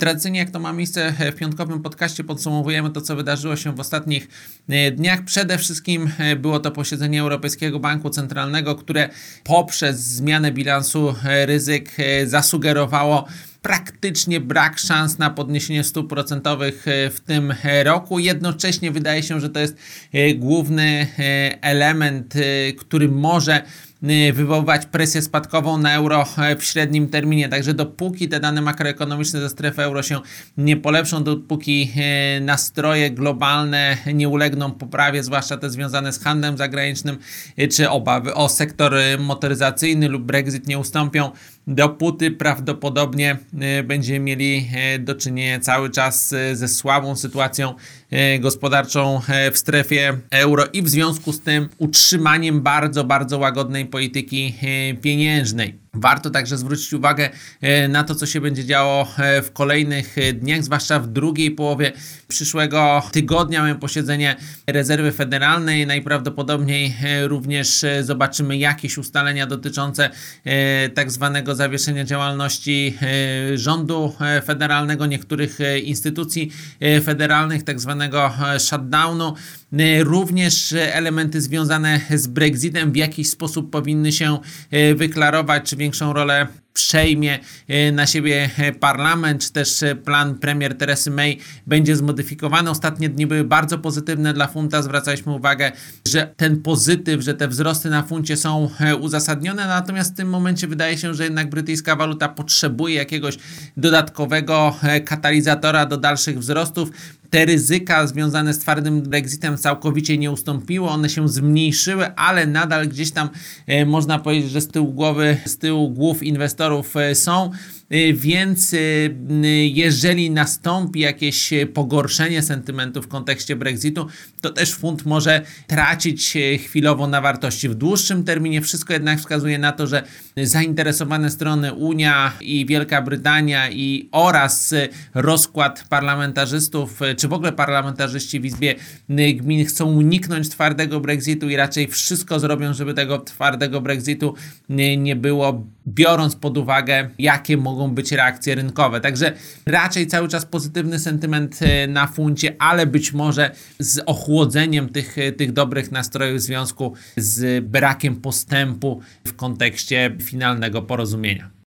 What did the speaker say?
Tradycyjnie, jak to ma miejsce w piątkowym podcaście, podsumowujemy to, co wydarzyło się w ostatnich e, dniach. Przede wszystkim e, było to posiedzenie Europejskiego Banku Centralnego, które poprzez zmianę bilansu e, ryzyk zasugerowało praktycznie brak szans na podniesienie stóp procentowych w tym roku. Jednocześnie wydaje się, że to jest główny element, który może wywoływać presję spadkową na euro e, w średnim terminie. Także dopóki te dane makroekonomiczne ze strefy euro się nie polepszą, dopóki e, nastroje globalne nie ulegną poprawie, zwłaszcza te związane z handlem zagranicznym, e, czy obawy o sektor motoryzacyjny lub Brexit nie ustąpią, dopóty prawdopodobnie będziemy mieli do czynienia cały czas ze słabą sytuacją gospodarczą w strefie euro i w związku z tym utrzymaniem bardzo, bardzo łagodnej polityki e, pieniężnej. Warto także zwrócić uwagę e, na to, co się będzie działo e, w kolejnych dniach, zwłaszcza w drugiej połowie przyszłego tygodnia. Mamy posiedzenie rezerwy federalnej. Najprawdopodobniej również zobaczymy jakieś ustalenia dotyczące tak zwanego zawieszenia działalności rządu federalnego, niektórych instytucji federalnych, tak zwanego shutdownu. Również elementy związane z Brexitem w jakiś sposób powinny się e, wyklarować, czy większą rolę przejmie e, na siebie e, parlament, czy też plan premier Teresy May będzie zmodyfikowany. Ostatnie dni były bardzo pozytywne dla funta. Zwracaliśmy uwagę, że ten pozytyw, że te wzrosty na funcie są uzasadnione, natomiast w tym momencie wydaje się, że jednak brytyjska waluta potrzebuje jakiegoś dodatkowego katalizatora do dalszych wzrostów te ryzyka związane z twardym Brexitem całkowicie nie ustąpiły, one się zmniejszyły, ale nadal gdzieś tam e, można powiedzieć, że z tyłu głowy, z tyłu głów inwestorów e, są. E, więc jeżeli nastąpi jakieś pogorszenie sentymentu w kontekście Brexitu, to też funt może tracić chwilowo na wartości. W dłuższym terminie wszystko jednak wskazuje na to, że zainteresowane strony Unia i Wielka Brytania i oraz rozkład parlamentarzystów czy w ogóle parlamentarzyści w Izbie Gmin chcą uniknąć twardego Brexitu i raczej wszystko zrobią, żeby tego twardego Brexitu nie było, biorąc pod uwagę, jakie mogą być reakcje rynkowe. Także raczej cały czas pozytywny sentyment e, na funcie, ale być może z ochłodzeniem tych, e, tych dobrych nastrojów w związku z brakiem postępu w kontekście finalnego porozumienia.